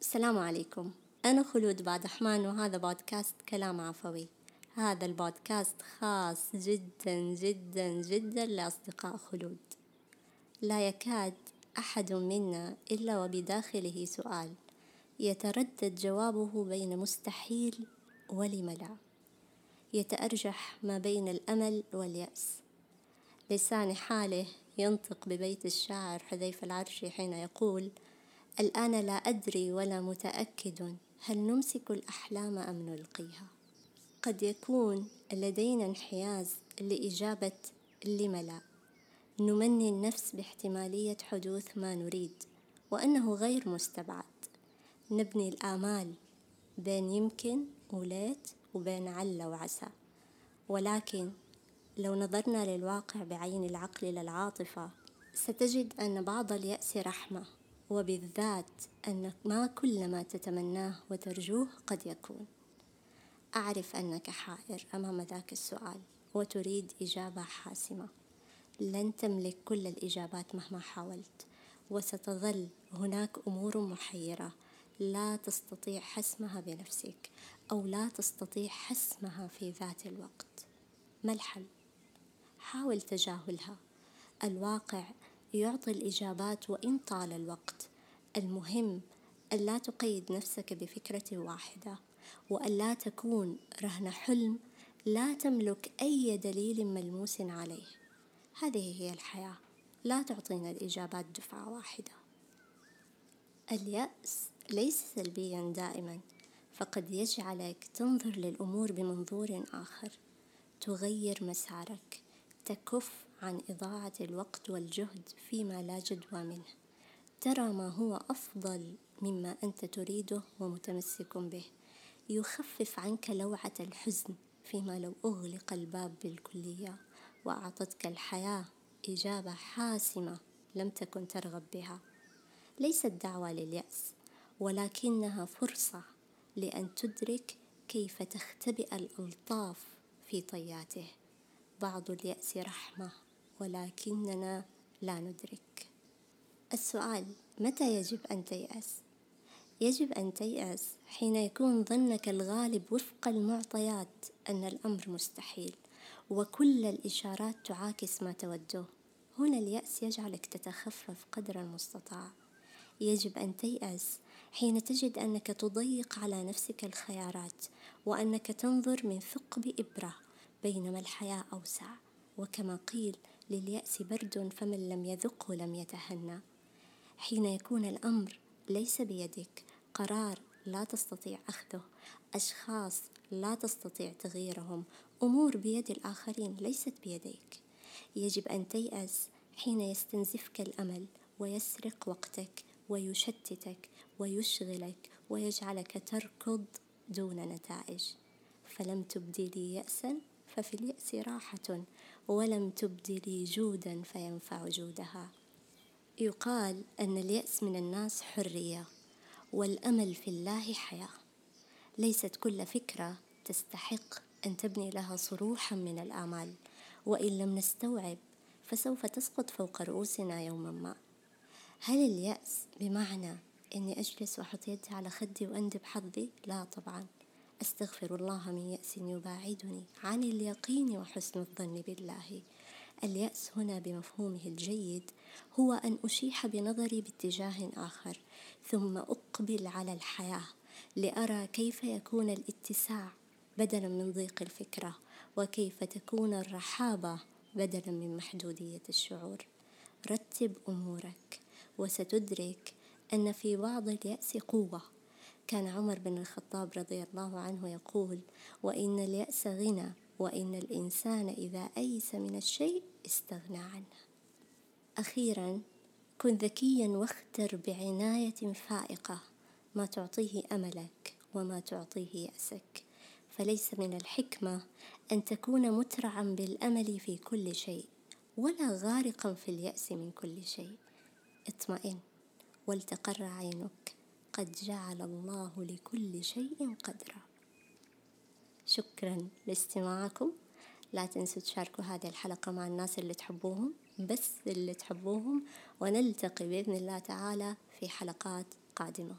السلام عليكم. أنا خلود بعد رحمن وهذا بودكاست كلام عفوي. هذا البودكاست خاص جدا جدا جدا لأصدقاء خلود. لا يكاد أحد منا إلا وبداخله سؤال يتردد جوابه بين مستحيل ولم لا. يتأرجح ما بين الأمل واليأس. لسان حاله ينطق ببيت الشاعر حذيفة العرشي حين يقول الآن لا أدري ولا متأكد هل نمسك الأحلام أم نلقيها. قد يكون لدينا انحياز لإجابة لم لا. نمني النفس باحتمالية حدوث ما نريد وأنه غير مستبعد. نبني الآمال بين يمكن وليت وبين عل وعسى. ولكن لو نظرنا للواقع بعين العقل للعاطفة ستجد أن بعض اليأس رحمة. وبالذات أن ما كل ما تتمناه وترجوه قد يكون. أعرف أنك حائر أمام ذاك السؤال وتريد إجابة حاسمة. لن تملك كل الإجابات مهما حاولت وستظل هناك أمور محيرة. لا تستطيع حسمها بنفسك أو لا تستطيع حسمها في ذات الوقت. ما الحل؟ حاول تجاهلها. الواقع يعطي الإجابات وإن طال الوقت. المهم ألا تقيد نفسك بفكرة واحدة وألا تكون رهن حلم لا تملك أي دليل ملموس عليه. هذه هي الحياة. لا تعطينا الإجابات دفعة واحدة. اليأس ليس سلبيا دائما فقد يجعلك تنظر للأمور بمنظور آخر تغير مسارك. تكف عن إضاعة الوقت والجهد فيما لا جدوى منه. ترى ما هو أفضل مما أنت تريده ومتمسك به. يخفف عنك لوعة الحزن فيما لو أغلق الباب بالكلية وأعطتك الحياة إجابة حاسمة لم تكن ترغب بها. ليست دعوة لليأس ولكنها فرصة لأن تدرك كيف تختبئ الألطاف في طياته. بعض اليأس رحمة ولكننا لا ندرك. السؤال متى يجب أن تيأس؟ يجب أن تيأس حين يكون ظنك الغالب وفق المعطيات أن الأمر مستحيل وكل الإشارات تعاكس ما توده هنا اليأس يجعلك تتخفف قدر المستطاع. يجب أن تيأس حين تجد أنك تضيق على نفسك الخيارات وأنك تنظر من ثقب إبرة بينما الحياة أوسع. وكما قيل لليأس برد فمن لم يذقه لم يتهنى. حين يكون الأمر ليس بيدك قرار لا تستطيع أخذه. أشخاص لا تستطيع تغييرهم. أمور بيد الآخرين ليست بيديك. يجب أن تيأس حين يستنزفك الأمل ويسرق وقتك ويشتتك ويشغلك ويجعلك تركض دون نتائج. فلم تبدي لي يأسا؟ ففي اليأس راحة ولم تبدي لي جودا فينفع جودها. يقال أن اليأس من الناس حرية والأمل في الله حياة. ليست كل فكرة تستحق أن تبني لها صروحا من الآمال وإن لم نستوعب فسوف تسقط فوق رؤوسنا يوما ما. هل اليأس بمعنى أني أجلس وأحط يدي على خدي وأندب حظي؟ لا طبعا. أستغفر الله من يأس يباعدني عن اليقين وحسن الظن بالله. اليأس هنا بمفهومه الجيد هو أن أشيح بنظري باتجاه آخر ثم أقبل على الحياة لأرى كيف يكون الاتساع بدلا من ضيق الفكرة وكيف تكون الرحابة بدلا من محدودية الشعور. رتب أمورك وستدرك أن في بعض اليأس قوة كان عمر بن الخطاب رضي الله عنه يقول وإن اليأس غنى وإن الإنسان إذا أيس من الشيء استغنى عنه. أخيرا كن ذكيا واختر بعناية فائقة ما تعطيه أملك وما تعطيه يأسك. فليس من الحكمة أن تكون مترعا بالأمل في كل شيء ولا غارقا في اليأس من كل شيء. اطمئن ولتقر عينك. قد جعل الله لكل شيء قدرا. شكرا لاستماعكم. لا تنسوا تشاركوا هذه الحلقة مع الناس اللي تحبوهم بس اللي تحبوهم ونلتقي بإذن الله تعالى في حلقات قادمة.